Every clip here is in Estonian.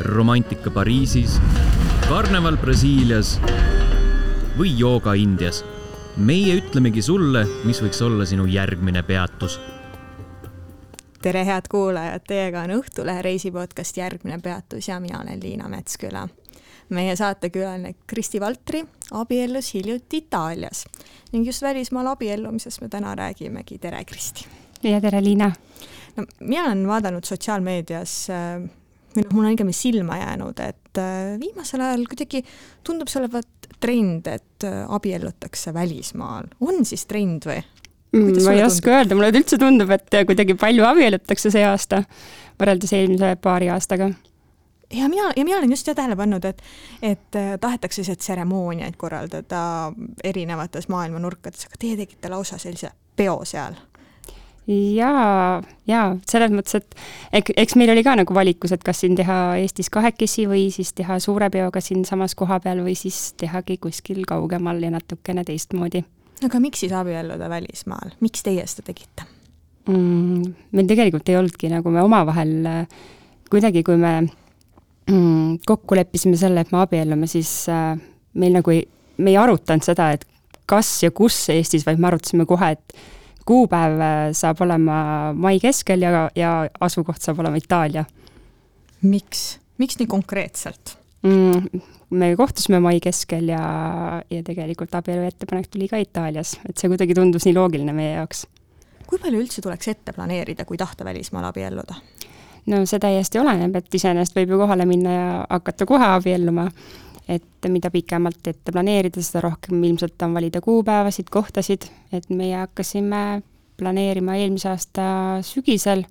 romantika Pariisis, karneval Brasiilias või jooga Indias. meie ütlemegi sulle, mis võiks olla sinu järgmine peatus. tere, head kuulajad, teiega on Õhtulehe reisipodcast Järgmine peatus ja mina olen Liina Metsküla. meie saatekülaline Kristi Valtri abiellus hiljuti Itaalias ning just välismaal abiellumisest me täna räägimegi. tere, Kristi! ja tere, Liina! no mina olen vaadanud sotsiaalmeedias äh, või noh, mul on igamini silma jäänud, et äh, viimasel ajal kuidagi tundub see olevat trend, et äh, abiellutakse välismaal. on siis trend või? Mm, ma ei oska öelda, mulle üldse tundub, et kuidagi palju abiellutakse see aasta võrreldes eelmise paari aastaga ja mina, ja mina olen just seda tähele pannud, et, et äh, tahetakse selliseid tseremooniaid korraldada erinevates maailma nurkades, aga teie tegite lausa sellise peo seal jaa, jaa, selles mõttes, et eks meil oli ka nagu valikus, et kas siin teha Eestis kahekesi või siis teha suure peoga siinsamas kohapeal või siis tehagi kuskil kaugemal ja natukene teistmoodi. aga miks siis abielluda välismaal, miks teie seda tegite mm,? meil tegelikult ei olnudki nagu me omavahel kuidagi, kui me mm, kokku leppisime selle, et me abiellume, siis äh, meil nagu ei, me ei arutanud seda, et kas ja kus Eestis, vaid me arutasime kohe, et kuupäev äh, saab olema mai keskel ja, ja asukoht saab olema Itaalia. miks, miks nii konkreetselt mm,? me kohtusime mai keskel ja, ja tegelikult abielu ettepanek tuli ka Itaalias, et see kuidagi tundus nii loogiline meie jaoks. kui palju üldse tuleks ette planeerida, kui tahta välismaal abielluda? no see täiesti oleneb, et iseenesest võib ju kohale minna ja hakata kohe abielluma et mida pikemalt ette planeerida, seda rohkem ilmselt on valida kuupäevasid, kohtasid, et meie hakkasime planeerima eelmise aasta sügisel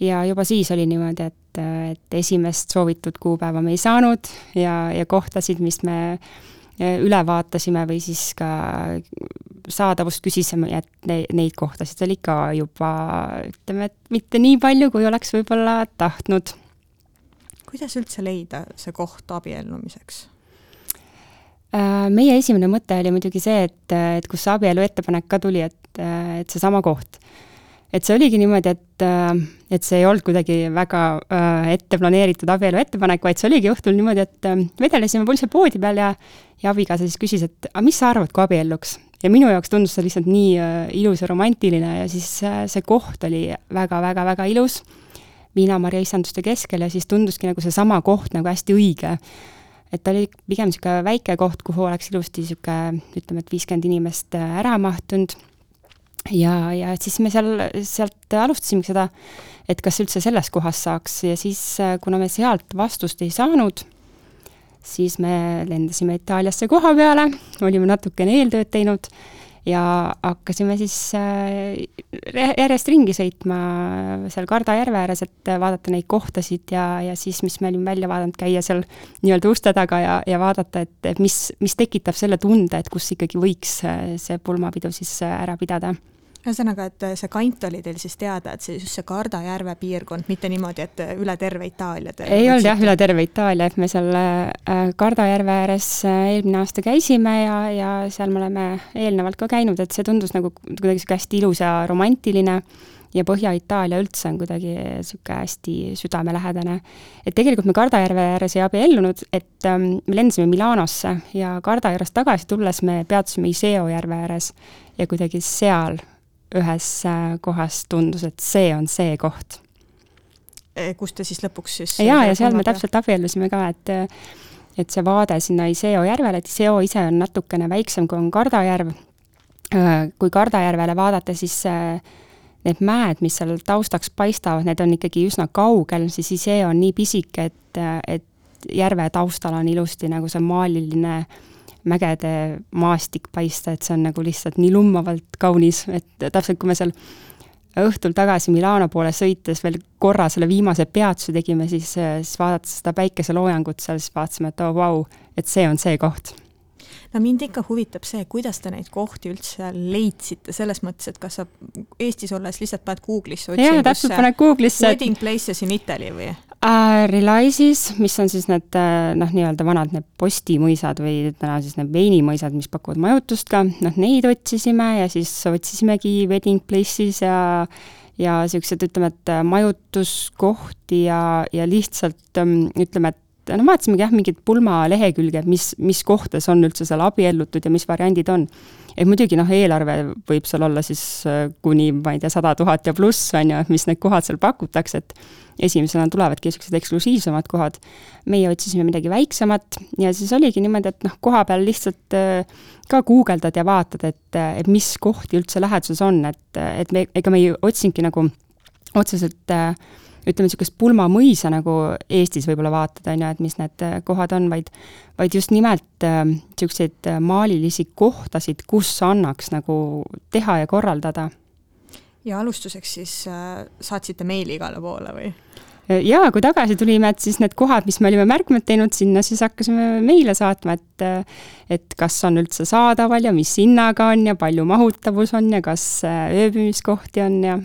ja juba siis oli niimoodi, et, et esimest soovitud kuupäeva me ei saanud ja, ja kohtasid, mis me e, üle vaatasime või siis ka saadavust küsisime, et neid kohtasid oli ka juba ütleme, et mitte nii palju, kui oleks võib-olla tahtnud kuidas üldse leida see koht abiellumiseks? Äh, meie esimene mõte oli muidugi see, et, et kus see abielu ettepanek ka tuli, et, et seesama koht. et see oligi niimoodi, et, et see ei olnud kuidagi väga äh, ette planeeritud abielu ettepanek, vaid see oligi õhtul niimoodi, et äh, vedelesime pulsi poodi peal ja, ja abikaasa siis küsis, et aga mis sa arvad, kui abielluks? ja minu jaoks tundus see lihtsalt nii ilus ja romantiline ja siis see koht oli väga-väga-väga ilus viinamarja isanduste keskel ja siis tunduski nagu seesama koht nagu hästi õige. et ta oli pigem niisugune väike koht, kuhu oleks ilusti niisugune, ütleme, et viiskümmend inimest äh, ära mahtunud ja, ja siis me seal, sealt alustasimegi seda, et kas üldse selles kohas saaks ja siis, äh, kuna me sealt vastust ei saanud, siis me lendasime Itaaliasse koha peale, olime natukene eeltööd teinud ja hakkasime siis äh, järjest ringi sõitma seal Karda järve ääres, et vaadata neid kohtasid ja, ja siis, mis me olime välja vaadanud, käia seal nii-öelda uste taga ja, ja vaadata, et, mis, mis tekitab selle tunde, et kus ikkagi võiks äh, see pulmapidu siis äh, ära pidada ühesõnaga, et see kant oli teil siis teada, et see just see Karda järve piirkond, mitte niimoodi, et üle terve Itaalia te ei olnud jah, üle terve Itaalia, et me seal äh, Karda järve ääres äh, eelmine aasta käisime ja, ja seal me oleme eelnevalt ka käinud, et see tundus nagu kuidagi niisugune hästi ilus ja romantiline ja Põhja-Itaalia üldse on kuidagi niisugune hästi südamelähedane. et tegelikult me Karda järve ääres ei abiellunud, et ähm, me lendasime Milanosse ja Karda järvest tagasi tulles me peatusime Iseo järve ääres ja kuidagi seal ühes äh, kohas tundus, et see on see koht. E, kus te siis lõpuks siis jaa, ja seal me täpselt abiellusime ka, et et see vaade sinna Iseo järvele, et Iseo ise on natukene väiksem, kui on Karda järv, äh, kui Karda järvele vaadata, siis äh, need mäed, mis seal taustaks paistavad, need on ikkagi üsna kaugel, siis Iseo on nii pisike, et, et järve taustal on ilusti nagu see maaliline äh, mägede maastik paista, et see on nagu lihtsalt nii lummavalt kaunis, et täpselt kui me seal õhtul tagasi Milano poole sõites veel korra selle viimase peatuse tegime, siis, siis vaadates seda päikeseloojangut seal, siis vaatasime, et oo oh, vau, et see on see koht no mind ikka huvitab see, kuidas te neid kohti üldse leidsite, selles mõttes, et kas sa Eestis olles lihtsalt paned Google'isse jaa, täpselt paned Google'isse Wedding places in Italy või? Äh,? Relaisis, mis on siis need äh, noh, nii-öelda vanad need postimõisad või täna siis need veinimõisad, mis pakuvad majutust ka, noh neid otsisime ja siis otsisimegi wedding places ja ja niisugused, ütleme, et majutuskohti ja, ja lihtsalt ähm, ütleme, et no vaatasimegi jah, mingeid pulmalehekülge, mis, mis kohtades on üldse seal abiellutud ja mis variandid on. et muidugi noh, eelarve võib seal olla siis äh, kuni, ma ei tea, sada tuhat ja pluss, on ju, mis need kohad seal pakutakse, et esimesena tulevadki niisugused eksklusiivsemad kohad. meie otsisime midagi väiksemat ja siis oligi niimoodi, et noh, koha peal lihtsalt äh, ka guugeldad ja vaatad, et, et mis kohti üldse läheduses on, et, et me, ega me ei otsinudki nagu otseselt äh, ütleme, niisugust pulmamõisa nagu Eestis võib-olla vaatad, on ju, et mis need äh, kohad on, vaid vaid just nimelt niisuguseid äh, äh, maalilisi kohtasid, kus annaks nagu teha ja korraldada. ja alustuseks siis äh, saatsite meili igale poole või? jaa, kui tagasi tulime, et siis need kohad, mis me olime märkmed teinud sinna, siis hakkasime meile saatma, et et kas on üldse saadaval ja mis hinnaga on ja palju mahutavus on ja kas ööbimiskohti on ja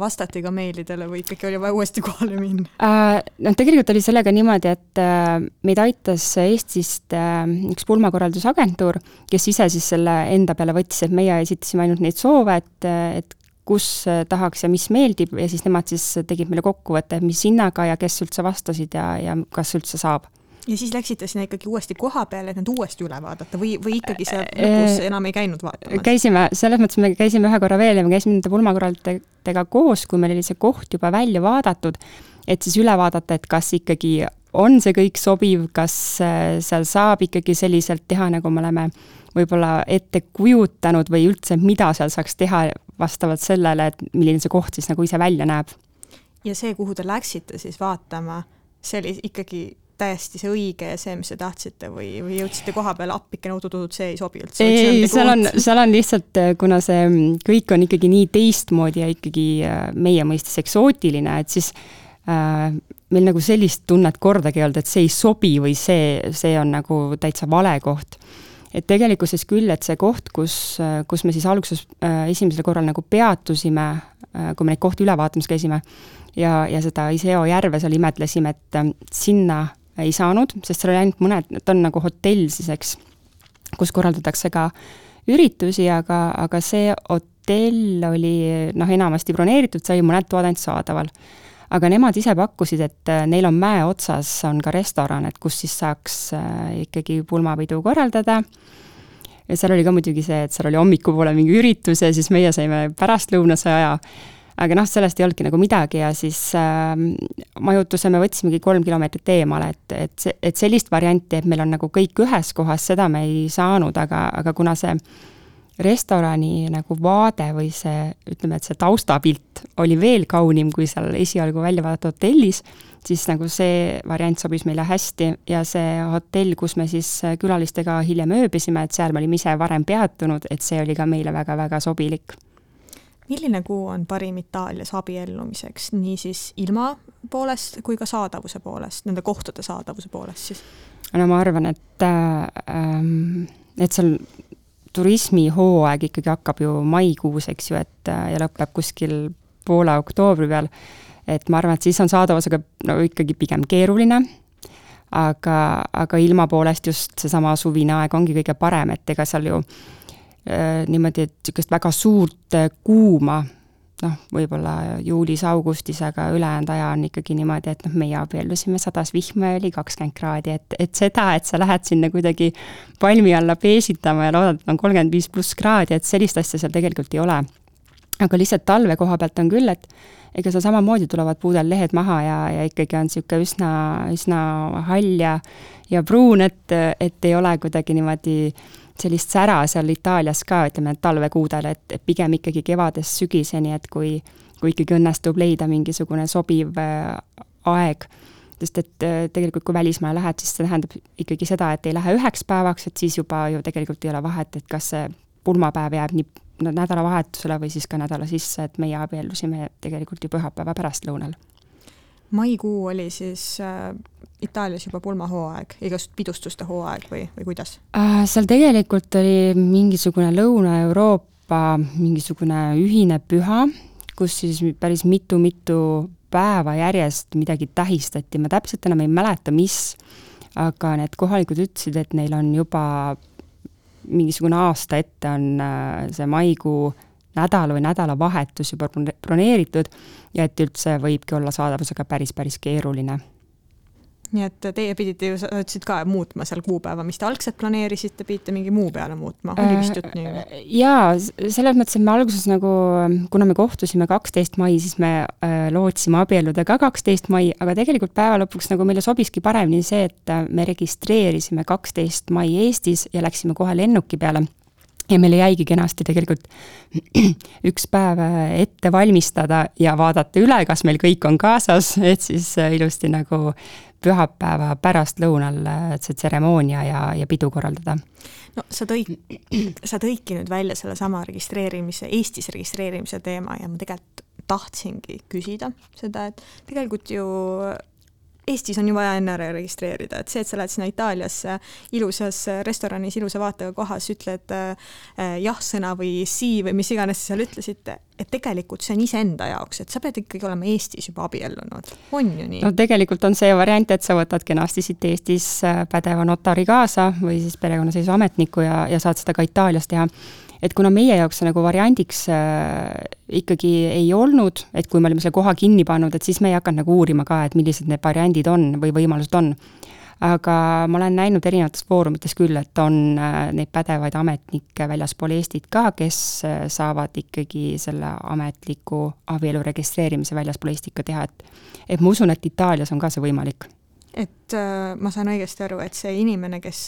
vastati ka meilidele või ikkagi oli vaja uuesti kohale minna äh,? Noh, tegelikult oli sellega niimoodi, et äh, meid aitas Eestist äh, üks pulmakorraldusagentuur, kes ise siis selle enda peale võttis, et meie esitasime ainult neid soove, et, et kus tahaks ja mis meeldib ja siis nemad siis tegid meile kokkuvõtte, mis hinnaga ja kes üldse vastasid ja, ja kas üldse saab ja siis läksite sinna ikkagi uuesti koha peale, et need uuesti üle vaadata või, või ikkagi seal lõpus äh, enam ei käinud vaatamas? käisime, selles mõttes me käisime ühe korra veel ja me käisime nende pulmakorraldajatega koos, kui meil oli see koht juba välja vaadatud, et siis üle vaadata, et kas ikkagi on see kõik sobiv, kas äh, seal saab ikkagi selliselt teha, nagu me oleme võib-olla ette kujutanud või üldse, mida seal saaks teha vastavalt sellele, et milline see koht siis nagu ise välja näeb. ja see, kuhu te läksite siis vaatama, see oli ikkagi täiesti see õige ja see, mis te tahtsite või, või jõudsite koha peale appikene udutudud, see ei sobi üldse? ei, ei, seal on, seal on lihtsalt, kuna see kõik on ikkagi nii teistmoodi ja ikkagi äh, meie mõistes eksootiline, et siis äh, meil nagu sellist tunnet kordagi ei olnud, et see ei sobi või see, see on nagu täitsa vale koht. et tegelikkuses küll, et see koht, kus, kus me siis alguses äh, esimesel korral nagu peatusime äh,, kui me neid kohti üle vaatamas käisime, ja, ja seda Iseo järve seal imetlesime, et sinna ei saanud, sest seal oli ainult mõned, ta on nagu hotell siis, eks, kus korraldatakse ka üritusi, aga, aga see hotell oli noh, enamasti broneeritud, sai mõned toad ainult saadaval. aga nemad ise pakkusid, et äh, neil on mäe otsas, on ka restoran, et kus siis saaks äh, ikkagi pulmapidu korraldada ja seal oli ka muidugi see, et seal oli hommikupoole mingi üritus ja siis meie saime pärastlõunase aja aga noh, sellest ei olnudki nagu midagi ja siis äh, majutuse me võtsimegi kolm kilomeetrit eemale, et, et et sellist varianti, et meil on nagu kõik ühes kohas, seda me ei saanud, aga, aga kuna see restorani nagu vaade või see, ütleme, et see taustapilt oli veel kaunim kui seal esialgu välja vaadatud hotellis, siis nagu see variant sobis meile hästi ja see hotell, kus me siis külalistega hiljem ööbisime, et seal me olime ise varem peatunud, et see oli ka meile väga-väga sobilik milline kuu on parim Itaalias abiellumiseks, niisiis ilma poolest kui ka saadavuse poolest, nende kohtade saadavuse poolest siis? no ma arvan, et äh,, et seal turismihooaeg ikkagi hakkab ju maikuus, eks ju, et äh, ja lõpeb kuskil poole oktoobri peal, et ma arvan, et siis on saadavusega no ikkagi pigem keeruline, aga, aga ilma poolest just seesama suvine aeg ongi kõige parem, et ega seal ju Äh, niimoodi, et niisugust väga suurt äh, kuuma, noh, võib-olla juulis-augustis, aga ülejäänud aja on ikkagi niimoodi, et noh, meie abiellusime, sadas vihma ja oli kakskümmend kraadi, et, et seda, et sa lähed sinna kuidagi palmi alla peesitama ja loodad, et on kolmkümmend viis pluss kraadi, et sellist asja seal tegelikult ei ole. aga lihtsalt talve koha pealt on küll, et ega seal samamoodi tulevad puudel lehed maha ja, ja ikkagi on niisugune üsna, üsna hall ja ja pruun, et, et ei ole kuidagi niimoodi äh, sellist sära seal Itaalias ka, ütleme, talvekuudel, et, pigem ikkagi kevadest sügiseni, et kui, kui ikkagi õnnestub leida mingisugune sobiv äh, aeg, sest et äh, tegelikult kui välismaale lähed, siis see tähendab ikkagi seda, et ei lähe üheks päevaks, et siis juba ju tegelikult ei ole vahet, et kas see pulmapäev jääb nii nädalavahetusele või siis ka nädala sisse, et meie abiellusime tegelikult ju pühapäeva pärastlõunal. Maikuu oli siis äh Itaalias juba pulmahooaeg, igasugust pidustuste hooaeg või, või kuidas äh,? seal tegelikult oli mingisugune Lõuna-Euroopa mingisugune ühine püha, kus siis päris mitu-mitu päeva järjest midagi tähistati, ma täpselt enam ei mäleta, mis, aga need kohalikud ütlesid, et neil on juba mingisugune aasta ette on äh, see maikuu nädal või nädalavahetus juba broneeritud ja et üldse võibki olla saadavusega päris, päris keeruline. Nii et teie pidite ju, sa ütlesid ka muutma seal kuupäeva, mis te algselt planeerisite, pidite mingi muu peale muutma, oli vist jutt nii? Äh, jaa, selles mõttes, et me alguses nagu, kuna me kohtusime kaksteist mai, siis me äh, lootsime abielluda ka kaksteist mai, aga tegelikult päeva lõpuks nagu meile sobiski paremini see, et äh, me registreerisime kaksteist mai Eestis ja läksime kohe lennuki peale ja meile jäigi kenasti tegelikult üks päev ette valmistada ja vaadata üle, kas meil kõik on kaasas, et siis ilusti nagu pühapäeva pärastlõunal äh, see tseremoonia ja, ja pidu korraldada. no sa tõid, sa tõidki nüüd välja sellesama registreerimise, Eestis registreerimise teema ja ma tegelikult tahtsingi küsida seda, et tegelikult ju Eestis on ju vaja enne ära registreerida, et see, et sa lähed sinna Itaaliasse ilusas restoranis ilusa vaatega kohas, ütled äh, jah-sõna või sii või mis iganes sa seal ütlesid, et tegelikult see on iseenda jaoks, et sa pead ikkagi olema Eestis juba abiellunud, on ju nii? no tegelikult on see variant, et sa võtad kenasti siit Eestis äh, pädeva notari kaasa või siis perekonnaseisuametniku ja, ja saad seda ka Itaalias teha et kuna meie jaoks see nagu variandiks äh, ikkagi ei olnud, et kui me olime selle koha kinni pannud, et siis me ei hakanud nagu uurima ka, et millised need variandid on või võimalused on. aga ma olen näinud erinevates foorumites küll, et on äh, neid pädevaid ametnikke väljaspool Eestit ka, kes äh, saavad ikkagi selle ametliku abielu registreerimise väljaspool Eestit ka teha, et et ma usun, et Itaalias on ka see võimalik. et ma saan õigesti aru, et see inimene, kes,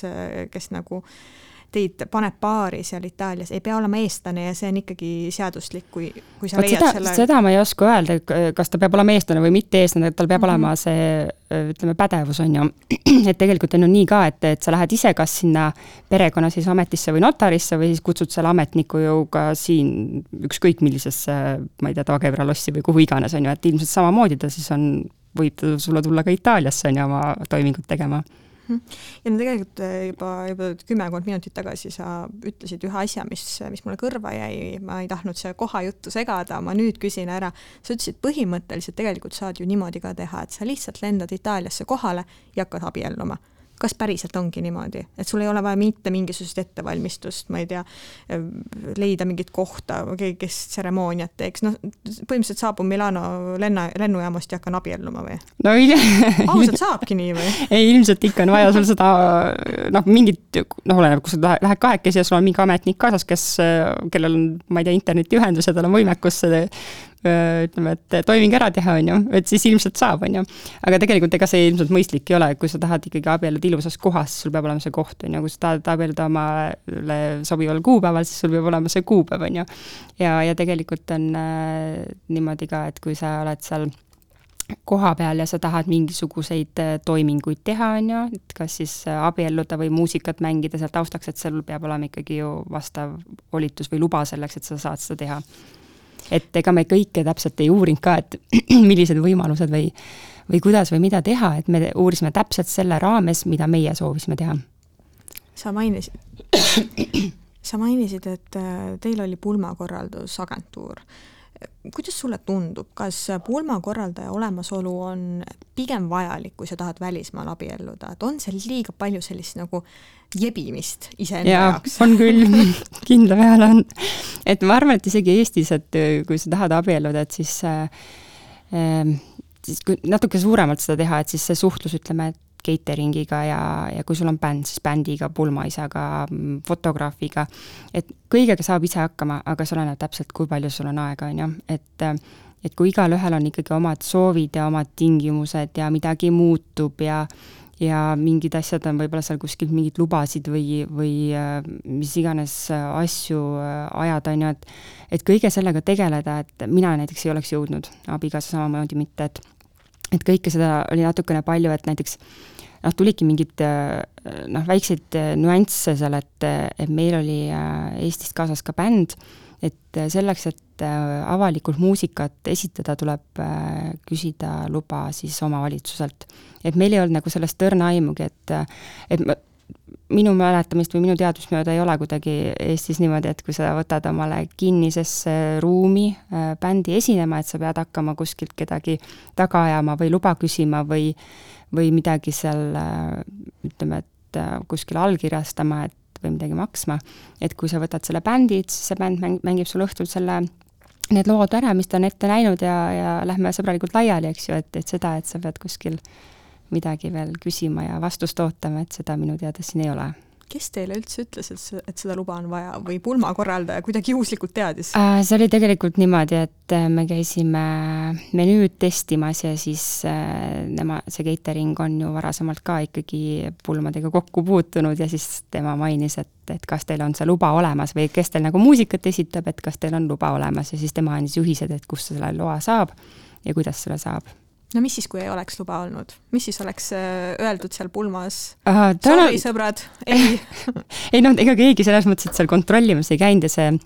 kes nagu äh, teid paneb paari seal Itaalias, ei pea olema eestlane ja see on ikkagi seaduslik, kui, kui sa Vaat leiad seda, selle seda ma ei oska öelda, kas ta peab olema eestlane või mitte eestlane, et tal peab mm -hmm. olema see ütleme, pädevus, on ju. et tegelikult on ju nii ka, et, et sa lähed ise kas sinna perekonnaseisuametisse või notarisse või siis kutsud selle ametniku ju ka siin ükskõik millisesse, ma ei tea, Taagevra lossi või kuhu iganes, on ju, et ilmselt samamoodi ta siis on, võib ta sulle tulla ka Itaaliasse, on ju, oma toimingut tegema. Ja no tegelikult äh, juba, juba kümmekond minutit tagasi sa ütlesid ühe asja, mis, mis mulle kõrva jäi, ma ei tahtnud seda kohajuttu segada, ma nüüd küsin ära. sa ütlesid, põhimõtteliselt tegelikult saad ju niimoodi ka teha, et sa lihtsalt lendad Itaaliasse kohale ja hakkad abielluma kas päriselt ongi niimoodi, et sul ei ole vaja mitte mingisugust ettevalmistust, ma ei tea, leida mingit kohta, keegi, kes tseremooniat teeks, noh, põhimõtteliselt saabun Milano lenna, lennujaamast ja hakkan abielluma või? no ei ausalt saabki nii või? ei, ilmselt ikka on vaja sul seda noh, mingit, noh, oleneb, kui sa lähed kahekesi ja sul on mingi ametnik kaasas, kes, kellel on, ma ei tea, internetiühendus ja tal on võimekus ütleme, et toiming ära teha, on ju, et siis ilmselt saab, on ju. aga tegelikult ega see ilmselt mõistlik ei ole, kui sa tahad ikkagi abielluda ilusas kohas, sul peab olema see koht, on ju, kui sa tahad abielluda omale sobival kuupäeval, siis sul peab olema see kuupäev, on ju. ja, ja tegelikult on äh, niimoodi ka, et kui sa oled seal koha peal ja sa tahad mingisuguseid äh, toiminguid teha, on ju, et kas siis äh, abielluda või muusikat mängida seal taustaks, et sul peab olema ikkagi ju vastav volitus või luba selleks, et sa saad seda teha et ega me kõike täpselt ei uurinud ka, et millised võimalused või, või kuidas või mida teha, et me uurisime täpselt selle raames, mida meie soovisime teha. sa mainisid, sa mainisid, et äh, teil oli pulmakorraldusagentuur kuidas sulle tundub, kas pulmakorraldaja olemasolu on pigem vajalik, kui sa tahad välismaal abielluda, et on seal liiga palju sellist nagu jebimist iseenda ja, jaoks? on küll kindla peale on. et ma arvan, et isegi Eestis, et kui sa tahad abielluda, et siis äh, siis kui natuke suuremalt seda teha, et siis see suhtlus, ütleme, et catering'iga ja, ja kui sul on bänd, siis bändiga, pulmaisaga, fotograafiga, et kõigega saab ise hakkama, aga see oleneb täpselt, kui palju sul on aega, on ju, et et kui igalühel on ikkagi omad soovid ja omad tingimused ja midagi muutub ja ja mingid asjad on võib-olla seal kuskilt mingeid lubasid või, või mis iganes asju ajada, on ju, et et kõige sellega tegeleda, et mina näiteks ei oleks jõudnud, abikaasa samamoodi mitte, et et kõike seda oli natukene palju, et näiteks noh, tulidki mingid noh, väikseid nüansse seal, et, et meil oli Eestist kaasas ka bänd, et selleks, et avalikult muusikat esitada, tuleb küsida luba siis omavalitsuselt. et meil ei olnud nagu sellest õrna aimugi, et, et minu mäletamist või minu teadmist mööda ei ole kuidagi Eestis niimoodi, et kui sa võtad omale kinnisesse ruumi äh, bändi esinema, et sa pead hakkama kuskilt kedagi taga ajama või luba küsima või, või midagi seal äh, ütleme, et äh, kuskil allkirjastama, et või midagi maksma. et kui sa võtad selle bändi, siis see bänd mäng, mängib sul õhtul selle need lood ära, mis ta on ette näinud ja, ja lähme sõbralikult laiali, eks ju, et, et seda, et sa pead kuskil midagi veel küsima ja vastust ootama, et seda minu teada siin ei ole kes teile üldse ütles, et, et seda luba on vaja või pulmakorraldaja kuidagi juhuslikult teadis? Äh, see oli tegelikult niimoodi, et äh, me käisime menüüd testimas ja siis äh, nema, see catering on ju varasemalt ka ikkagi pulmadega kokku puutunud ja siis tema mainis, et, et kas teil on see luba olemas või kes teil nagu muusikat esitab, et kas teil on luba olemas ja siis tema andis juhised, et kust selle loa saab ja kuidas selle saab no mis siis, kui ei oleks luba olnud, mis siis oleks äh, öeldud seal pulmas? Sorry, sõbrad, ei ei noh, ega keegi selles mõttes, et seal kontrollimas ei käinud ja see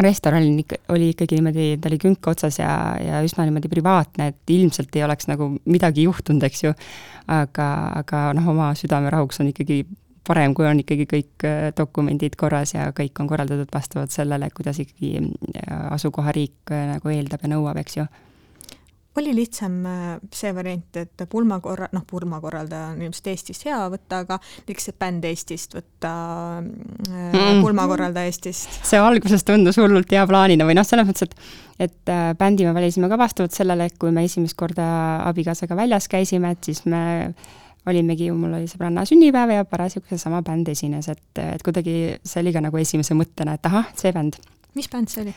restoran oli oli ikkagi niimoodi, ta oli künka otsas ja, ja üsna niimoodi privaatne, et ilmselt ei oleks nagu midagi juhtunud, eks ju. aga, aga noh, oma südamerahuks on ikkagi parem, kui on ikkagi kõik äh, dokumendid korras ja kõik on korraldatud vastavalt sellele, kuidas ikkagi äh, asukohariik nagu eeldab ja nõuab, eks ju oli lihtsam äh, see variant, et pulmakorra, noh, pulmakorraldaja on ilmselt Eestist hea võtta, aga näiteks bänd Eestist võtta äh, mm. pulmakorraldaja Eestist? see alguses tundus hullult hea plaanina või noh, selles mõttes, et et äh, bändi me valisime ka vastavalt sellele, et kui me esimest korda abikaasaga väljas käisime, et siis me olimegi, mul oli sõbranna sünnipäev ja parasjagu seesama bänd esines, et, et kuidagi see oli ka nagu esimese mõttena, et ahah, see bänd. mis bänd see oli?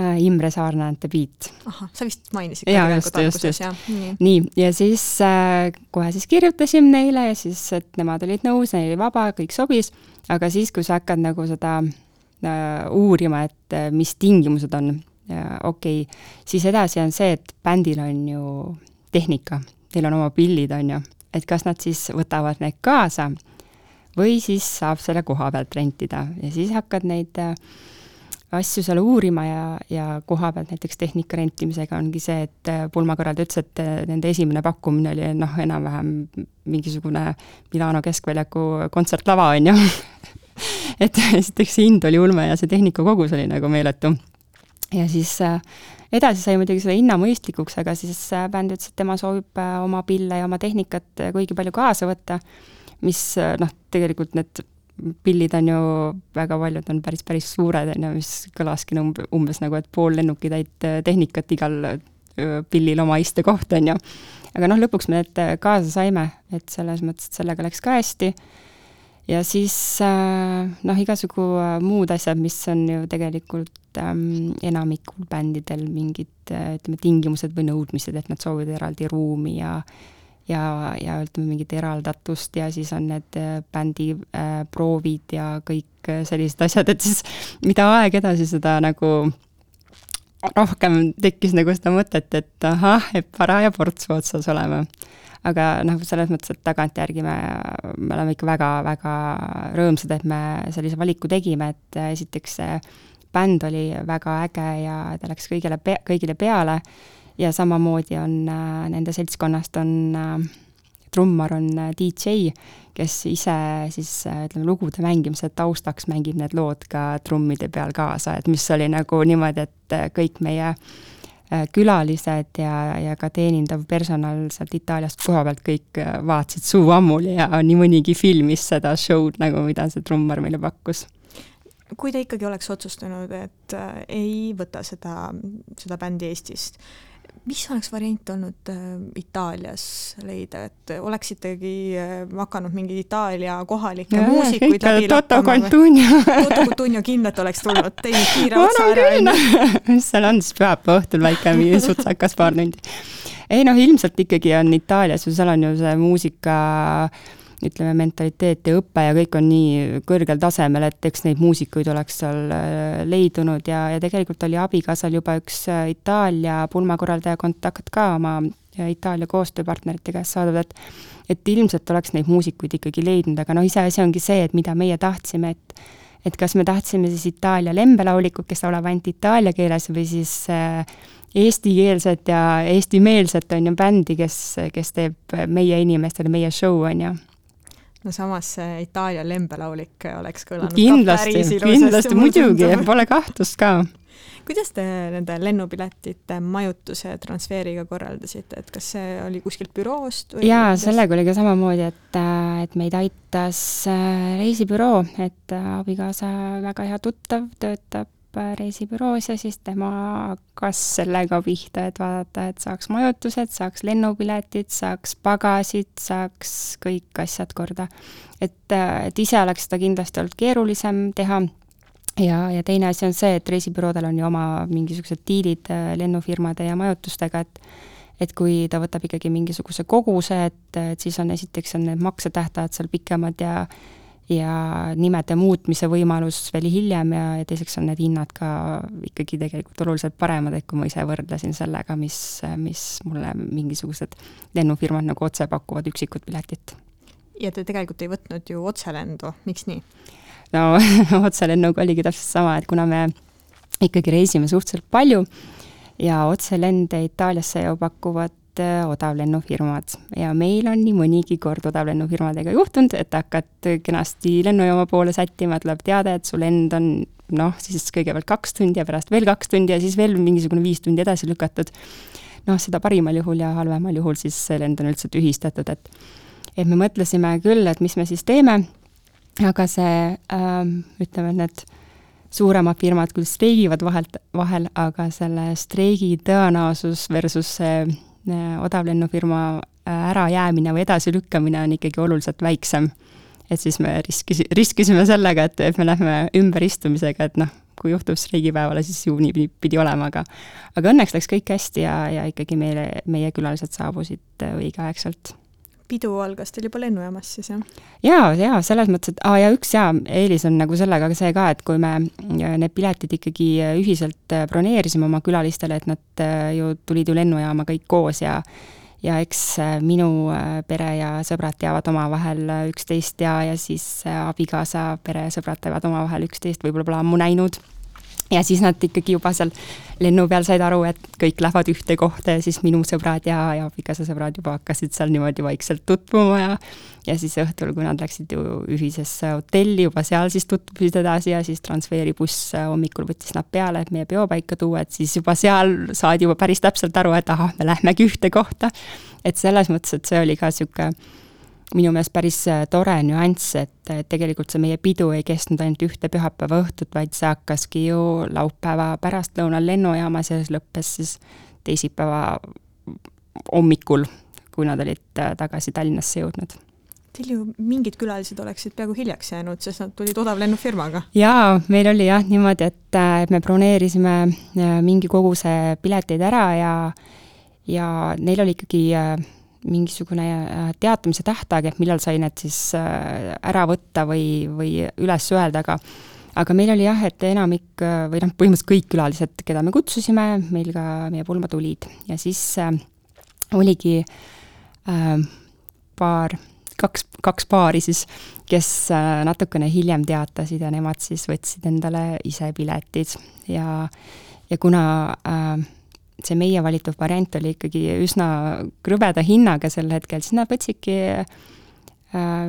Äh, Imre Saarna and the Beat. ahah, sa vist mainisid ka tegelikult alguses, jah? nii, nii, ja siis äh, kohe siis kirjutasime neile ja siis, et nemad olid nõus, neil oli vaba, kõik sobis, aga siis, kui sa hakkad nagu seda äh, uurima, et äh, mis tingimused on, okei okay,, siis edasi on see, et bändil on ju tehnika, neil on oma pillid, on ju, et kas nad siis võtavad need kaasa või siis saab selle koha pealt rentida. Ja siis hakkad neid äh, asju seal uurima ja, ja koha pealt näiteks tehnika rentimisega ongi see, et äh, pulmakorraldaja ütles, et äh, nende esimene pakkumine oli noh, enam-vähem mingisugune Milano keskväljaku kontsertlava, on ju et esiteks see hind oli ulme ja see tehnika kogus oli nagu meeletu. ja siis äh, edasi sai muidugi selle hinna mõistlikuks, aga siis bänd ütles, et tema soovib oma pille ja oma tehnikat kuigi palju kaasa võtta, mis noh, tegelikult need pillid on ju, väga paljud on päris, päris suured, on ju, mis kõlaski umb-, umbes nagu, et pool lennukitäit äh, tehnikat igal äh, pillil oma istekoht, on ju. aga noh, lõpuks me need äh, kaasa saime, et selles mõttes, et sellega läks ka hästi, ja siis noh, igasugu muud asjad, mis on ju tegelikult ähm, enamikul bändidel mingid ütleme, tingimused või nõudmised, et nad soovivad eraldi ruumi ja ja, ja ütleme, mingit eraldatust ja siis on need äh, bändi äh, proovid ja kõik äh, sellised asjad, et siis mida aeg edasi, seda nagu rohkem tekkis nagu seda mõtet, et ahah, et paraja portsu otsas oleme. aga noh, selles mõttes, et tagantjärgi me, me oleme ikka väga-väga rõõmsad, et me sellise valiku tegime, et esiteks see bänd oli väga äge ja ta läks kõigile, kõigile peale ja samamoodi on äh, nende seltskonnast on äh, trummar on äh, DJ, kes ise siis ütleme, lugude mängimise taustaks mängib need lood ka trummide peal kaasa, et mis oli nagu niimoodi, et kõik meie külalised ja, ja ka teenindav personal sealt Itaaliast koha pealt kõik vaatasid suu ammuli ja nii mõnigi filmis seda show'd nagu, mida see trummar meile pakkus. Kui te ikkagi oleks otsustanud, et ei võta seda, seda bändi Eestist, mis oleks variant olnud äh, Itaalias leida, et oleksitegi äh, hakanud mingeid Itaalia kohalikke ja, muusikuid läbi Toto Cutugno. Toto Cutugno kindlalt oleks tulnud, teinud kiire otsa ära. mis seal on siis pühapäeva õhtul väike sutsakas paar tundi. ei noh, ilmselt ikkagi on Itaalias ju, seal on ju see muusika äh, ütleme, mentaliteet ja õpe ja kõik on nii kõrgel tasemel, et eks neid muusikuid oleks seal äh, leidunud ja, ja tegelikult oli abikaasal juba üks äh, Itaalia pulmakorraldaja kontakt ka oma äh, Itaalia koostööpartnerite käest saadud, et et ilmselt oleks neid muusikuid ikkagi leidnud, aga noh, iseasi ongi see, et mida meie tahtsime, et et kas me tahtsime siis Itaalia lembelaulikut, kes laulab ainult itaalia keeles, või siis eestikeelset ja eestimeelset, on ju, bändi, kes, kes teeb meie inimestele meie show, on ju no samas see Itaalia lembelaulik oleks kõlanud kindlasti, kindlasti, muidugi, pole kahtlust ka. kuidas te nende lennupiletite majutuse transfeeriga korraldasite, et kas see oli kuskilt büroost või? jaa, sellega oli ka samamoodi, et, et meid aitas äh, reisibüroo, et äh, abikaasa väga hea tuttav töötab äh, reisibüroos ja siis tema hakkas sellega pihta, et vaadata, et saaks majutused, saaks lennupiletid, saaks pagasid, saaks kõik asjad korda. et, et ise oleks seda kindlasti olnud keerulisem teha ja, ja teine asi on see, et reisibüroodel on ju oma mingisugused diilid äh, lennufirmade ja majutustega, et et kui ta võtab ikkagi mingisuguse koguse, et, et siis on esiteks on need maksetähtajad seal pikemad ja ja nimede muutmise võimalus veel hiljem ja, ja teiseks on need hinnad ka ikkagi tegelikult oluliselt paremad, et kui ma ise võrdlesin sellega, mis, mis mulle mingisugused lennufirmad nagu otse pakuvad üksikut piletit. ja te tegelikult ei võtnud ju otselendu, miks nii? no otselennuga oligi täpselt sama, et kuna me ikkagi reisime suhteliselt palju ja otselende Itaaliasse ju pakuvad äh, odavlennufirmad ja meil on nii mõnigi kord odavlennufirmadega juhtunud, et hakkad kenasti lennujaama poole sättima, tuleb teade, et su lend on noh, siis kõigepealt kaks tundi ja pärast veel kaks tundi ja siis veel mingisugune viis tundi edasi lükatud. noh, seda parimal juhul ja halvemal juhul siis see lend on üldse tühistatud, et et me mõtlesime küll, et mis me siis teeme aga see ähm,, ütleme, et need suuremad firmad küll streigivad vahelt, vahel, aga selle streigi tõenäosus versus see odavlennufirma äh, ärajäämine või edasilükkamine on ikkagi oluliselt väiksem. et siis me riskis-, riskisime sellega, et, et me lähme ümberistumisega, et noh, kui juhtub streigipäevale, siis ju nii pidi olema, aga aga õnneks läks kõik hästi ja, ja ikkagi meile, meie külalised saabusid äh, õigeaegselt pidu algas teil juba lennujaamas siis, jah? jaa, jaa, selles mõttes, et aa, ja üks jaa, eelis on nagu sellega see ka, et kui me need piletid ikkagi ühiselt äh, broneerisime oma külalistele, et nad äh, ju tulid ju lennujaama kõik koos ja ja eks äh, minu pere ja sõbrad teavad omavahel üksteist ja, ja siis abikaasa pere ja sõbrad teavad omavahel üksteist, võib-olla pole ammu näinud ja siis nad ikkagi juba seal lennu peal said aru, et kõik lähevad ühte kohta ja siis minu sõbrad ja, ja abikaasa sõbrad juba hakkasid seal niimoodi vaikselt tutvuma ja ja siis õhtul, kui nad läksid ju ühisesse hotelli, juba seal siis tutvusid edasi ja siis transfeeribuss hommikul võttis nad peale, et meie peopaika tuua, et siis juba seal saadi juba päris täpselt aru, et ahah, me lähmegi ühte kohta. et selles mõttes, et see oli ka niisugune minu meelest päris äh, tore nüanss, et tegelikult see meie pidu ei kestnud ainult ühte pühapäeva õhtut, vaid see hakkaski ju laupäeva pärastlõunal lennujaamas ja lõppes siis teisipäeva hommikul, kui nad olid äh, tagasi Tallinnasse jõudnud Teil ju mingid külalised oleksid peaaegu hiljaks jäänud, sest nad tulid odavlennufirmaga. jaa, meil oli jah niimoodi, et, äh, et me broneerisime mingi koguse pileteid ära ja ja neil oli ikkagi mingisugune äh, teatamise tähtaeg, et millal sai need siis äh, ära võtta või, või üles öelda, aga aga meil oli jah, et enamik äh, või noh, põhimõtteliselt kõik külalised, keda me kutsusime, meil ka meie pulma tulid. Ja siis äh, oligi äh, paar, kaks, kaks paari siis, kes äh, natukene hiljem teatasid ja nemad siis võtsid endale ise piletid. Ja, ja kuna äh, see meie valitud variant oli ikkagi üsna krõbeda hinnaga sel hetkel, siis nad võtsidki äh,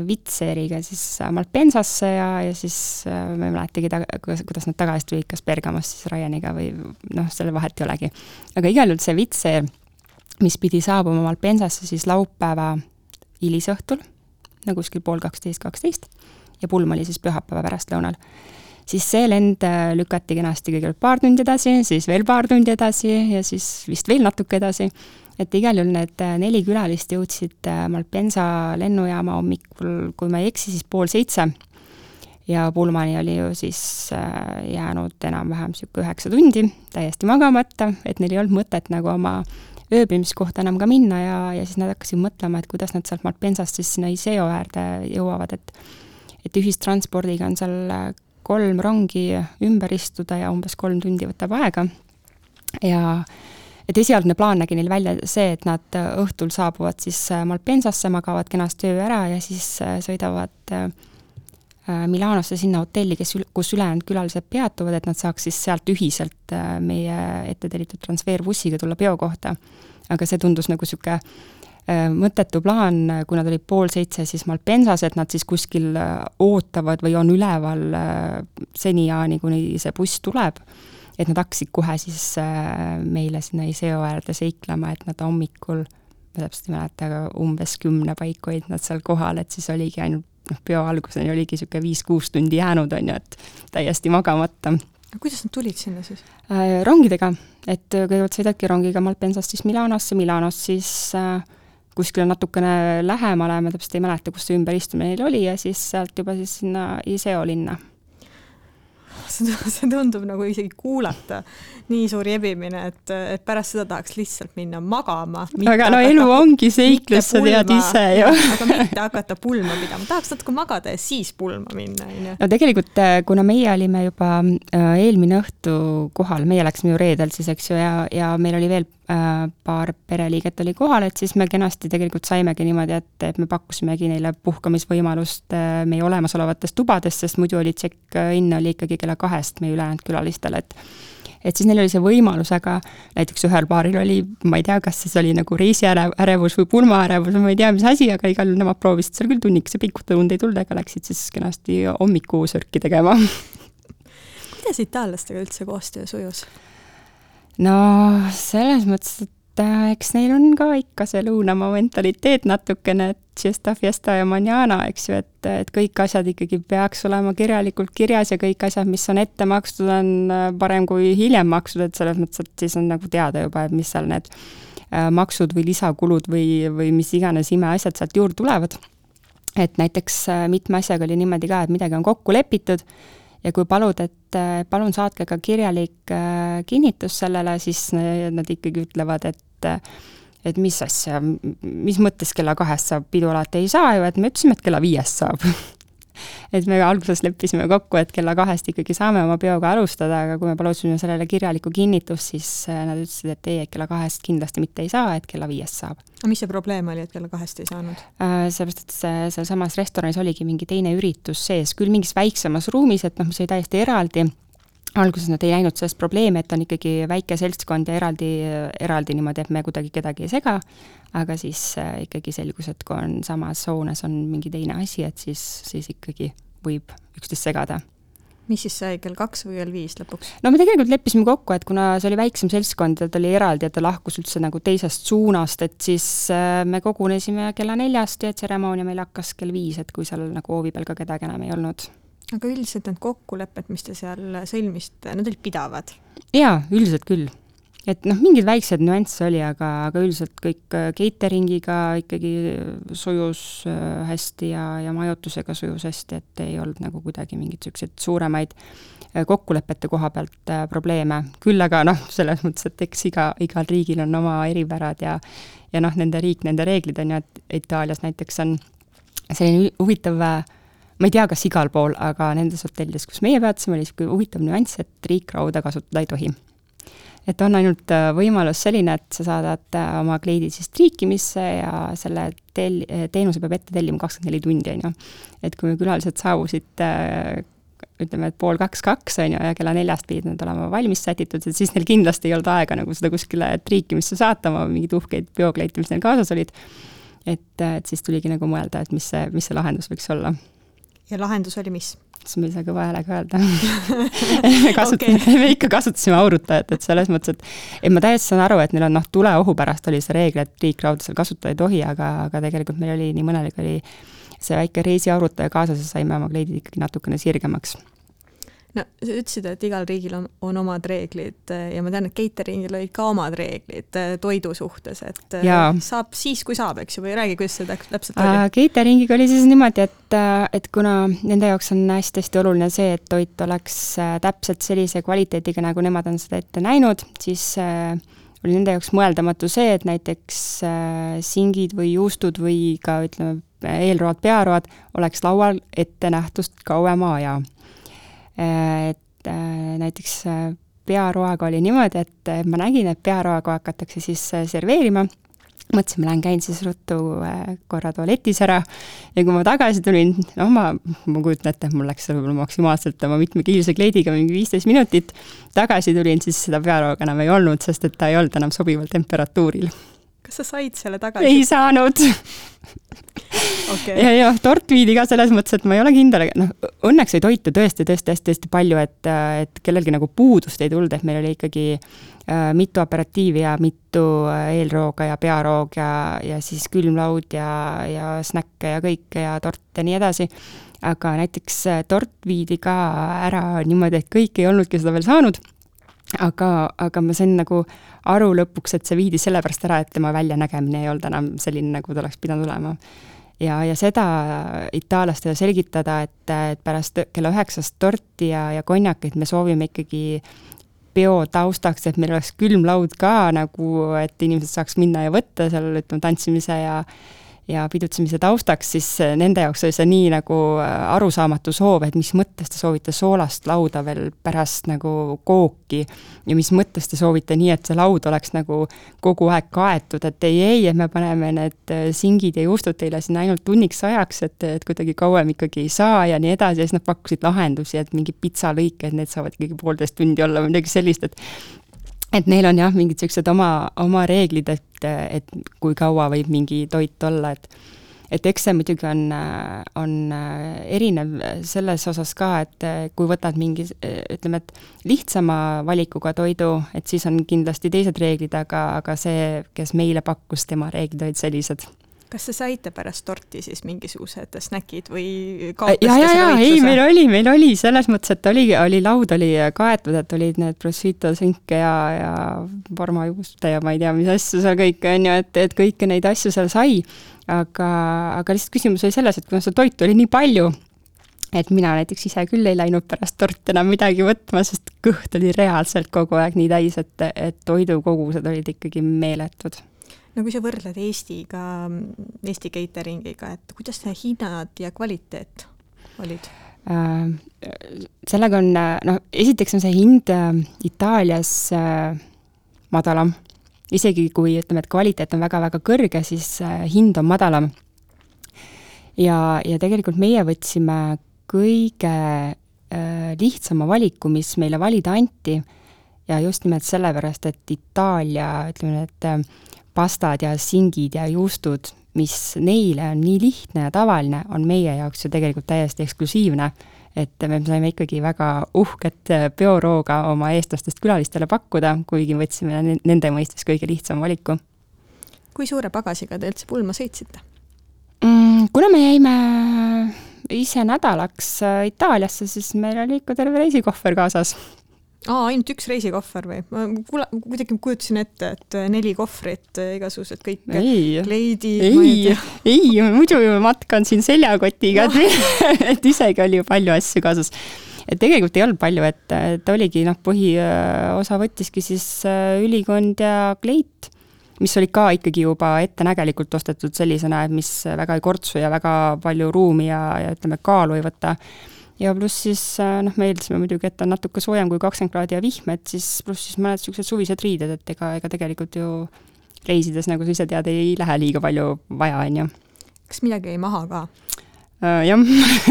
Vitseriga siis Malpensasse ja, ja siis äh, ma ei mäletagi ta-, kuidas nad tagasi tulid, kas Bergamost siis Ryaniga või noh, selle vahet ei olegi. aga igal juhul see Vitser, mis pidi saabuma Malpensasse siis laupäeva hilisõhtul, no kuskil pool kaksteist, kaksteist, ja pulm oli siis pühapäeva pärastlõunal siis see lend äh, lükati kenasti kõigepealt paar tundi edasi, siis veel paar tundi edasi ja siis vist veel natuke edasi. et igal juhul need äh, neli külalist jõudsid äh, Malpensa lennujaama hommikul, kui ma ei eksi, siis pool seitse. ja Pullmani oli ju siis jäänud enam-vähem niisugune üheksa tundi täiesti magamata, et neil ei olnud mõtet nagu oma ööbimiskohta enam ka minna ja, ja siis nad hakkasid mõtlema, et kuidas nad sealt Malpensast siis sinna Iseo äärde jõuavad, et et ühistranspordiga on seal kolm rongi ümber istuda ja umbes kolm tundi võtab aega. ja et esialgne plaan nägi neil välja see, et nad õhtul saabuvad siis Malpensasse, magavad kenasti öö ära ja siis äh, sõidavad äh, Milanosse sinna hotelli, kes, kus ülejäänud külalised peatuvad, et nad saaks siis sealt ühiselt äh, meie ette tellitud transferbussiga tulla peo kohta. aga see tundus nagu niisugune Äh, mõttetu plaan, kui nad olid pool seitse siis Malpensas, et nad siis kuskil äh, ootavad või on üleval äh, seniajani, kuni see buss tuleb. et nad hakkasid kohe siis äh, meile sinna Iseo äärde seiklema, et nad hommikul, ma täpselt ei mäleta, aga umbes kümne paiku olid nad seal kohal, et siis oligi ainult noh, peo alguseni oligi niisugune viis-kuus tundi jäänud, on ju, et täiesti magamata. kuidas nad tulid sinna siis äh,? rongidega, et kõigepealt sõidadki rongiga Malpensast siis Milanosse, Milanost siis äh, kuskile natukene lähemale, ma täpselt ei mäleta, kus see ümberistumine neil oli, ja siis sealt juba siis sinna Iseo linna see tundub nagu isegi kuulata nii suur jebimine, et, et pärast seda tahaks lihtsalt minna magama. aga no elu ongi seiklus, sa tead ise ju. aga mitte hakata pulma pidama, tahaks natuke magada ja siis pulma minna, on ju. no tegelikult, äh, kuna meie olime juba äh, eelmine õhtu kohal, meie läksime ju reedel siis, eks ju, ja, ja meil oli veel paar pereliiget oli kohal, et siis me kenasti tegelikult saimegi niimoodi, et, et me pakkusimegi neile puhkamisvõimalust meie olemasolevates tubades, sest muidu oli check-in oli ikkagi kella kahest meie ülejäänud külalistele, et et siis neil oli see võimalus, aga näiteks ühel paaril oli, ma ei tea, kas siis oli nagu reisiärevus või pulmaärevus või ma ei tea, mis asi, aga igal juhul nemad proovisid seal küll tunnikese pikutada, und ei tulnud, aga läksid siis kenasti hommikusörki tegema. kuidas itaallastega üldse koostöö sujus? No selles mõttes, et Äh, eks neil on ka ikka see lõunamaa mentaliteet natukene, et siesta, fiesta ja manana, eks ju, et, et kõik asjad ikkagi peaks olema kirjalikult kirjas ja kõik asjad, mis on ette makstud, on äh, parem kui hiljem makstud, et selles mõttes, et siis on nagu teada juba, et mis seal need äh, maksud või lisakulud või, või mis iganes imeasjad sealt juurde tulevad. et näiteks mitme asjaga oli niimoodi ka, et midagi on kokku lepitud ja kui palud, et palun saatke ka kirjalik kinnitus sellele, siis nad ikkagi ütlevad, et et et mis asja, mis mõttes kella kahest saab pidu alati ei saa ju, et me ütlesime, et kella viiest saab et me alguses leppisime kokku, et kella kahest ikkagi saame oma peoga alustada, aga kui me palusime sellele kirjalikku kinnitust, siis äh, nad ütlesid, et ei, et kella kahest kindlasti mitte ei saa, et kella viiest saab. aga mis see probleem oli, et kella kahest ei saanud? Äh, sellepärast, et see, sealsamas restoranis oligi mingi teine üritus sees, küll mingis väiksemas ruumis, et noh, mis oli täiesti eraldi alguses nad ei näinud sellest probleemi, et on ikkagi väike seltskond ja eraldi, eraldi niimoodi, et me kuidagi kedagi ei sega, aga siis äh, ikkagi selgus, et kui on samas hoones on mingi teine asi, et siis, siis ikkagi võib üksteist segada mis siis sai, kell kaks või kell viis lõpuks? no me tegelikult leppisime kokku, et kuna see oli väiksem seltskond ja ta oli eraldi ja ta lahkus üldse nagu teisest suunast, et siis äh, me kogunesime kella neljast ja tseremoonia meil hakkas kell viis, et kui seal nagu hoovi peal ka kedagi enam ei olnud aga üldiselt need kokkulepped, mis te seal sõlmisite, need olid pidavad? jaa, üldiselt küll. et noh, mingeid väikseid nüansse oli, aga, aga üldiselt kõik äh, catering'iga ikkagi sujus äh, hästi ja, ja majutusega sujus hästi, et ei olnud nagu kuidagi mingeid niisuguseid suuremaid äh, kokkulepete koha pealt probleeme, küll aga noh, selles mõttes, et eks iga, igal riigil on oma eripärad ja ja noh, nende riik, nende reeglid on ju, et Itaalias näiteks on selline huvitav äh, ma ei tea, kas igal pool, aga nendes hotellides, kus meie peatusime, oli niisugune huvitav nüanss, et riikrauda kasutada ei tohi. et on ainult äh, võimalus selline, et sa saadad äh, oma kleidi siis triikimisse ja selle tel-, teenuse peab ette tellima kakskümmend neli tundi, on ju. et kui külalised saabusid äh, ütleme, et pool kaks-kaks, on ju, ja kella neljast pidid nad olema valmis sätitud, et siis neil kindlasti ei olnud aega nagu seda kuskile triikimisse saata, oma mingeid uhkeid peokleite, mis neil kaasas olid. et, et siis tuligi nagu mõelda, et mis see, mis see lahendus võiks olla ja lahendus oli mis? ma ei saa kõva häälega öelda me kasutasime okay., me ikka kasutasime aurutajat, et selles mõttes, et et ma täiesti saan aru, et neil on noh, tuleohu pärast oli see reegel, et liikrauda seal kasutada ei tohi, aga, aga tegelikult meil oli nii mõnelgi oli see väike reisiaurutaja kaasas ja saime oma kleidid ikkagi natukene sirgemaks no sa ütlesid, et igal riigil on, on omad reeglid eh, ja ma tean, et catering'il olid ka omad reeglid eh, toidu suhtes, et eh, ja. saab siis, kui saab, eks ju, või räägi, kuidas see täpselt oli uh,? Catering'iga oli siis niimoodi, et, et kuna nende jaoks on hästi-hästi oluline see, et toit oleks täpselt sellise kvaliteediga, nagu nemad on seda ette näinud, siis uh, oli nende jaoks mõeldamatu see, et näiteks äh, singid või juustud või ka ütleme, eelroad, pearoad oleks laual ette nähtust kauema aja et äh, näiteks äh, pearoaga oli niimoodi, et ma nägin, et pearoaga hakatakse siis äh, serveerima, mõtlesin, ma lähen käin siis ruttu korra tualetis ära. Ja kui ma tagasi tulin, noh, ma, ma kujutan ette, mul läks võib-olla maksimaalselt oma mitmekiilise kleidiga mingi viisteist minutit, tagasi tulin, siis seda pearooga enam ei olnud, sest et ta ei olnud enam sobival temperatuuril. Kas sa said selle tagasi? ei saanud okay.. ja, ja tort viidi ka selles mõttes, et ma ei ole kindel, noh, õnneks sai toitu tõesti, tõesti hästi-hästi palju, et, et kellelgi nagu puudust ei tulnud, et meil oli ikkagi äh, mitu aperatiivi ja mitu äh, eelrooga ja pearoog ja, ja siis külmlaud ja, ja snäkke ja kõike ja tort ja nii edasi. aga näiteks äh, tort viidi ka ära niimoodi, et kõik ei olnudki seda veel saanud aga, aga ma sain nagu aru lõpuks, et see viidi sellepärast ära, et tema väljanägemine ei olnud enam selline, nagu ta oleks pidanud olema. ja, ja seda itaallastele selgitada, et, et pärast kella üheksast torti ja, ja konjakit me soovime ikkagi peo taustaks, et meil oleks külmlaud ka nagu, et inimesed saaks minna ja võtta seal, ütleme, tantsimise ja ja pidutsemise taustaks, siis äh, nende jaoks oli see nii nagu äh, arusaamatu soov, et mis mõttes te soovite soolast lauda veel pärast nagu kooki ja mis mõttes te soovite nii, et see laud oleks nagu kogu aeg kaetud, et ei, ei, et me paneme need äh, singid ja juustud teile sinna ainult tunniks ajaks, et, et kuidagi kauem ikkagi ei saa ja nii edasi ja siis nad pakkusid lahendusi, et mingid pitsalõiked, need saavad ikkagi poolteist tundi olla või midagi sellist, et et neil on jah, mingid niisugused oma, oma reeglid, et, et kui kaua võib mingi toit olla, et et eks see muidugi on, on erinev selles osas ka, et kui võtad mingi, ütleme, et lihtsama valikuga toidu, et siis on kindlasti teised reeglid, aga, aga see, kes meile pakkus, tema reeglid olid sellised kas te saite pärast torti siis mingisugused snäkid või kaotasite ja, ja, ja ei, meil oli, meil oli selles mõttes, et oli, oli laud oli kaetud, et olid need prosciutto sünke ja, ja parmajuuste ja ma ei tea, mis asju seal kõike on ju, et, et kõiki neid asju seal sai. aga, aga lihtsalt küsimus oli selles, et kuna seda toitu oli nii palju, et mina näiteks ise küll ei läinud pärast torti enam midagi võtma, sest kõht oli reaalselt kogu aeg nii täis, et, et toidukogused olid ikkagi meeletud no kui sa võrdled Eestiga, Eesti catering'iga, et kuidas need hinnad ja kvaliteet olid? Äh, sellega on, noh, esiteks on see hind äh, Itaalias äh, madalam. isegi kui ütleme, et kvaliteet on väga-väga kõrge, siis hind on madalam. ja, ja tegelikult meie võtsime kõige lihtsama valiku, mis meile valida anti ja just nimelt sellepärast, et Itaalia, ütleme, et pastad ja singid ja juustud, mis neile on nii lihtne ja tavaline, on meie jaoks ju tegelikult täiesti eksklusiivne. et me saime ikkagi väga uhket peorooga oma eestlastest külalistele pakkuda, kuigi võtsime nende mõistes kõige lihtsama valiku. kui suure pagasiga te üldse pulma sõitsite mm,? kuna me jäime ise nädalaks Itaaliasse, siis meil oli ikka terve reisikohver kaasas aa, ainult üks reisikohver või? ma kuule, kuidagi kujutasin ette, et neli kohvrit, igasugused kõik ei, kleidid. ei, ei, muidu ju matkan siin seljakotiga no., et, et isegi oli ju palju asju kaasas. et tegelikult ei olnud palju, et, et oligi noh, põhiosa võttiski siis äh, ülikond ja kleit, mis oli ka ikkagi juba ettenägelikult ostetud sellisena, et mis väga ei kortsu ja väga palju ruumi ja, ja ütleme, kaalu ei võta ja pluss siis äh, noh, me eeldasime muidugi, et on natuke soojem kui kakskümmend kraadi ja vihm, et siis pluss siis mõned niisugused suvised riided, et ega, ega tegelikult ju reisides, nagu sa ise tead, ei lähe liiga palju vaja, on ju. kas midagi jäi maha ka? Uh, jah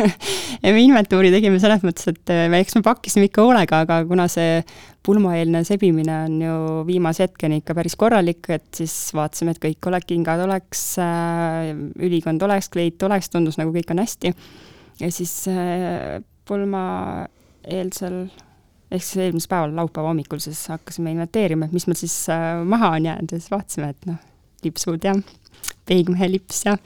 ja me inventuuri tegime selles mõttes, et äh, me, eks me pakkisime ikka hoolega, aga kuna see pulmaeelne sebimine on ju viimase hetkeni ikka päris korralik, et siis vaatasime, et kõik oleks, kingad oleks, ülikond oleks, kleit oleks, tundus nagu kõik on hästi ja siis äh, pulma eelsel ehk siis eelmisel päeval, laupäeva hommikul siis hakkasime inventeerima, et mis meil siis äh, maha on jäänud ja siis vaatasime, et noh, lipsud ja peigmehe lips ja,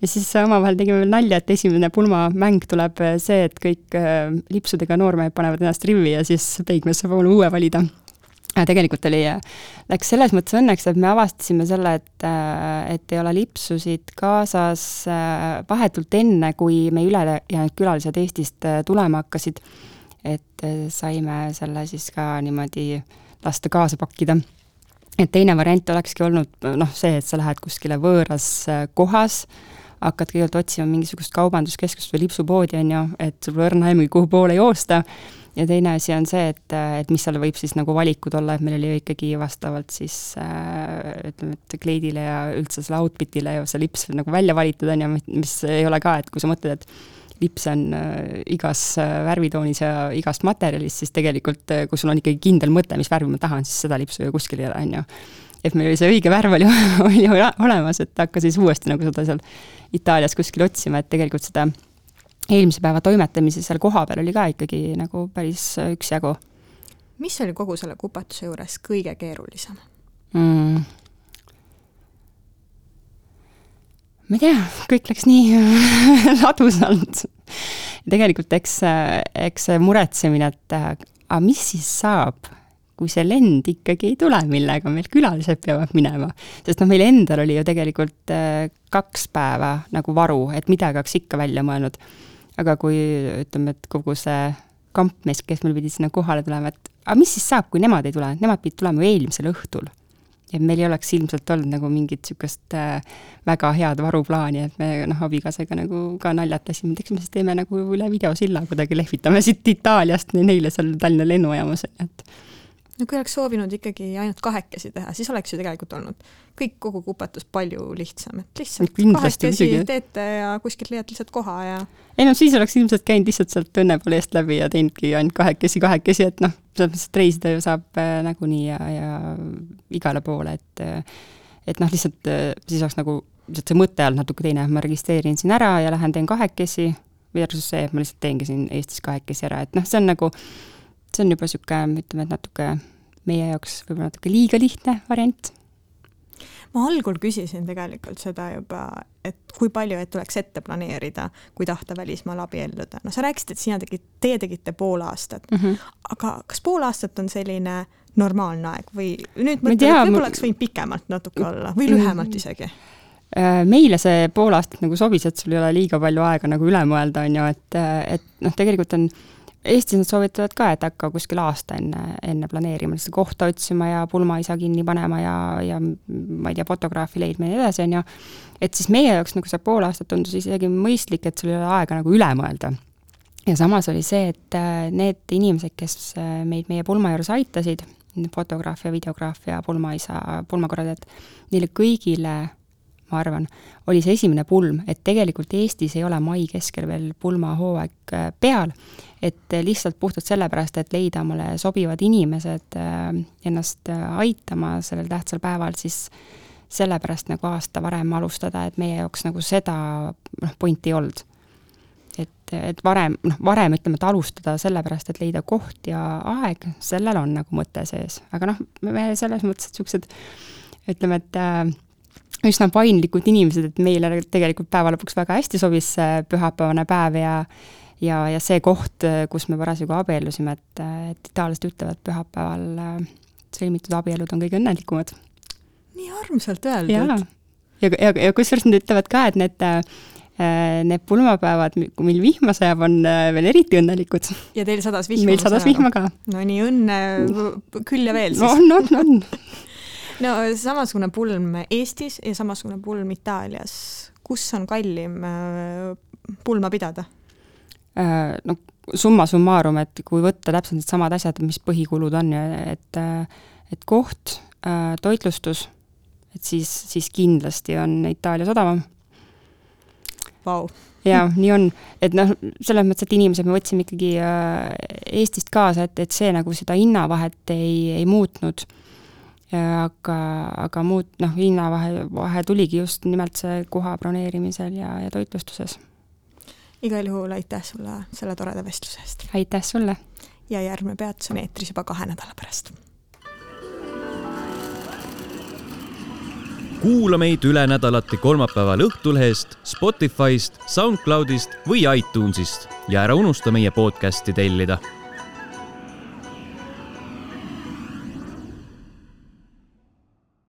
ja siis omavahel tegime veel nalja, et esimene pulmamäng tuleb see, et kõik äh, lipsudega noormehed panevad ennast rivi ja siis peigmees saab omale uue valida tegelikult oli, läks selles mõttes õnneks, et me avastasime selle, et, et ei ole lipsusid kaasas äh, vahetult enne, kui meie ülejäänud külalised Eestist äh, tulema hakkasid. et äh, saime selle siis ka niimoodi lasta kaasa pakkida. et teine variant olekski olnud noh, see, et sa lähed kuskile võõras kohas, hakkad kõigepealt otsima mingisugust kaubanduskeskust või lipsupoodi, on ju, et sul pole õrna aimugi, kuhu poole joosta. Ja teine asi on see, et, et mis seal võib siis nagu valikud olla, et meil oli ikkagi vastavalt siis äh, ütleme, et kleidile ja üldse selle outfit'ile ju see lips nagu välja valitud, on ju, mis ei ole ka, et kui sa mõtled, et lips on äh, igas äh, värvitoonis ja igast materjalist, siis tegelikult äh, kui sul on ikkagi kindel mõte, mis värvi ma tahan, siis seda lipsu ju kuskil ei ole, on ju et meil oli see õige värv oli, oli olemas, et hakka siis uuesti nagu seda seal Itaalias kuskil otsima, et tegelikult seda eelmise päeva toimetamise seal kohapeal oli ka ikkagi nagu päris üksjagu. mis oli kogu selle kupatuse juures kõige keerulisem mm.? ma ei tea, kõik läks nii ladusalt. tegelikult eks, eks see muretsemine, et aga mis siis saab, kui see lend ikkagi ei tule, millega meil külalised peavad minema. sest noh, meil endal oli ju tegelikult äh, kaks päeva nagu varu, et midagi oleks ikka välja mõelnud. aga kui ütleme, et kogu see kampmees, kes meil pidid sinna kohale tulema, et aga mis siis saab, kui nemad ei tule, nemad pidid tulema ju eelmisel õhtul ja meil ei oleks ilmselt olnud nagu mingit niisugust äh, väga head varuplaani, et me noh, abikaasaga nagu ka naljatasime, et eks me siis teeme nagu üle videosilla kuidagi lehvitame siit Itaaliast neile seal Tallinna lennujaamas, et no kui oleks soovinud ikkagi ainult kahekesi teha, siis oleks ju tegelikult olnud kõik, kogu kupatus palju lihtsam, et lihtsalt Kindlasti, kahekesi isegi. teete ja kuskilt leiad lihtsalt koha ja ei no siis oleks ilmselt käinud lihtsalt sealt Õnnepalu eest läbi ja teinudki ainult kahekesi, kahekesi, et noh, selles mõttes, et reisida ju saab äh, nagunii ja, ja igale poole, et äh, et noh, lihtsalt äh, siis oleks nagu, lihtsalt see mõte olnud natuke teine, ma registreerin siin ära ja lähen teen kahekesi, versus see, et ma lihtsalt teengi siin Eestis kahekesi ära, et noh, see on nagu, see on juba niisugune, ütleme, et natuke meie jaoks võib-olla natuke liiga lihtne variant. ma algul küsisin tegelikult seda juba, et kui palju et tuleks ette planeerida, kui tahta välismaal abielluda. no sa rääkisid, et sina tegid, teie tegite pool aastat mm, -hmm. aga kas pool aastat on selline normaalne aeg või nüüd mõtlen, et võib-olla oleks võinud pikemalt natuke olla või lühemalt isegi? Äh, meile see pool aastat nagu sobis, et sul ei ole liiga palju aega nagu üle mõelda, on ju, et, et noh, tegelikult on Eestis nad soovitavad ka, et hakka kuskil aasta enne, enne planeerima, seda kohta otsima ja pulmaisa kinni panema ja, ja ma ei tea, fotograafi leidma ja nii edasi, on ju. et siis meie jaoks nagu see pool aastat tundus isegi mõistlik, et sul ei ole aega nagu üle mõelda. ja samas oli see, et äh, need inimesed, kes äh, meid meie pulma juures aitasid, fotograaf ja videograaf ja pulmaisa, pulmakorraldajad, neile kõigile ma arvan, oli see esimene pulm, et tegelikult Eestis ei ole mai keskel veel pulmahooaeg äh, peal, et lihtsalt puhtalt sellepärast, et leida omale sobivad inimesed äh, ennast äh, aitama sellel tähtsal päeval, siis sellepärast nagu aasta varem alustada, et meie jaoks nagu seda noh, pointi ei olnud. et, et varem, noh, varem ütleme, et alustada sellepärast, et leida koht ja aeg, sellel on nagu mõte sees, aga noh, me selles mõttes, et niisugused ütleme, et äh, üsna paindlikud inimesed, et meile tegelikult päeva lõpuks väga hästi sobis see pühapäevane päev ja ja, ja see koht, kus me parasjagu abiellusime, et, et itaallased ütlevad, pühapäeval äh, sõlmitud abielud on kõige õnnelikumad. nii armsalt öeldud. ja, ja, ja, ja kusjuures nad ütlevad ka, et need äh, need pulmapäevad, meil vihma sajab, on äh, veel eriti õnnelikud. ja teil sadas vihma? meil sadas vihma ka. no nii, õnne küll ja veel siis. on, on, on no samasugune pulm Eestis ja samasugune pulm Itaalias. kus on kallim äh, pulma pidada? Äh, no summa summarum, et kui võtta täpselt needsamad asjad, mis põhikulud on, et, et koht, äh, toitlustus, et siis, siis kindlasti on Itaalias odavam. Vau jaa, nii on, et noh, selles mõttes, et inimesed me võtsime ikkagi Eestist kaasa, et, et see nagu seda hinnavahet ei, ei muutnud aga, aga muud noh, hinnavahe, vahe tuligi just nimelt see koha broneerimisel ja, ja toitlustuses. igal juhul aitäh sulle selle toreda vestluse eest! aitäh sulle! ja järgmine peatus on eetris juba kahe nädala pärast. kuula meid üle nädalati kolmapäeval Õhtulehest, Spotify'st, SoundCloud'ist või iTunes'ist ja ära unusta meie podcast'i tellida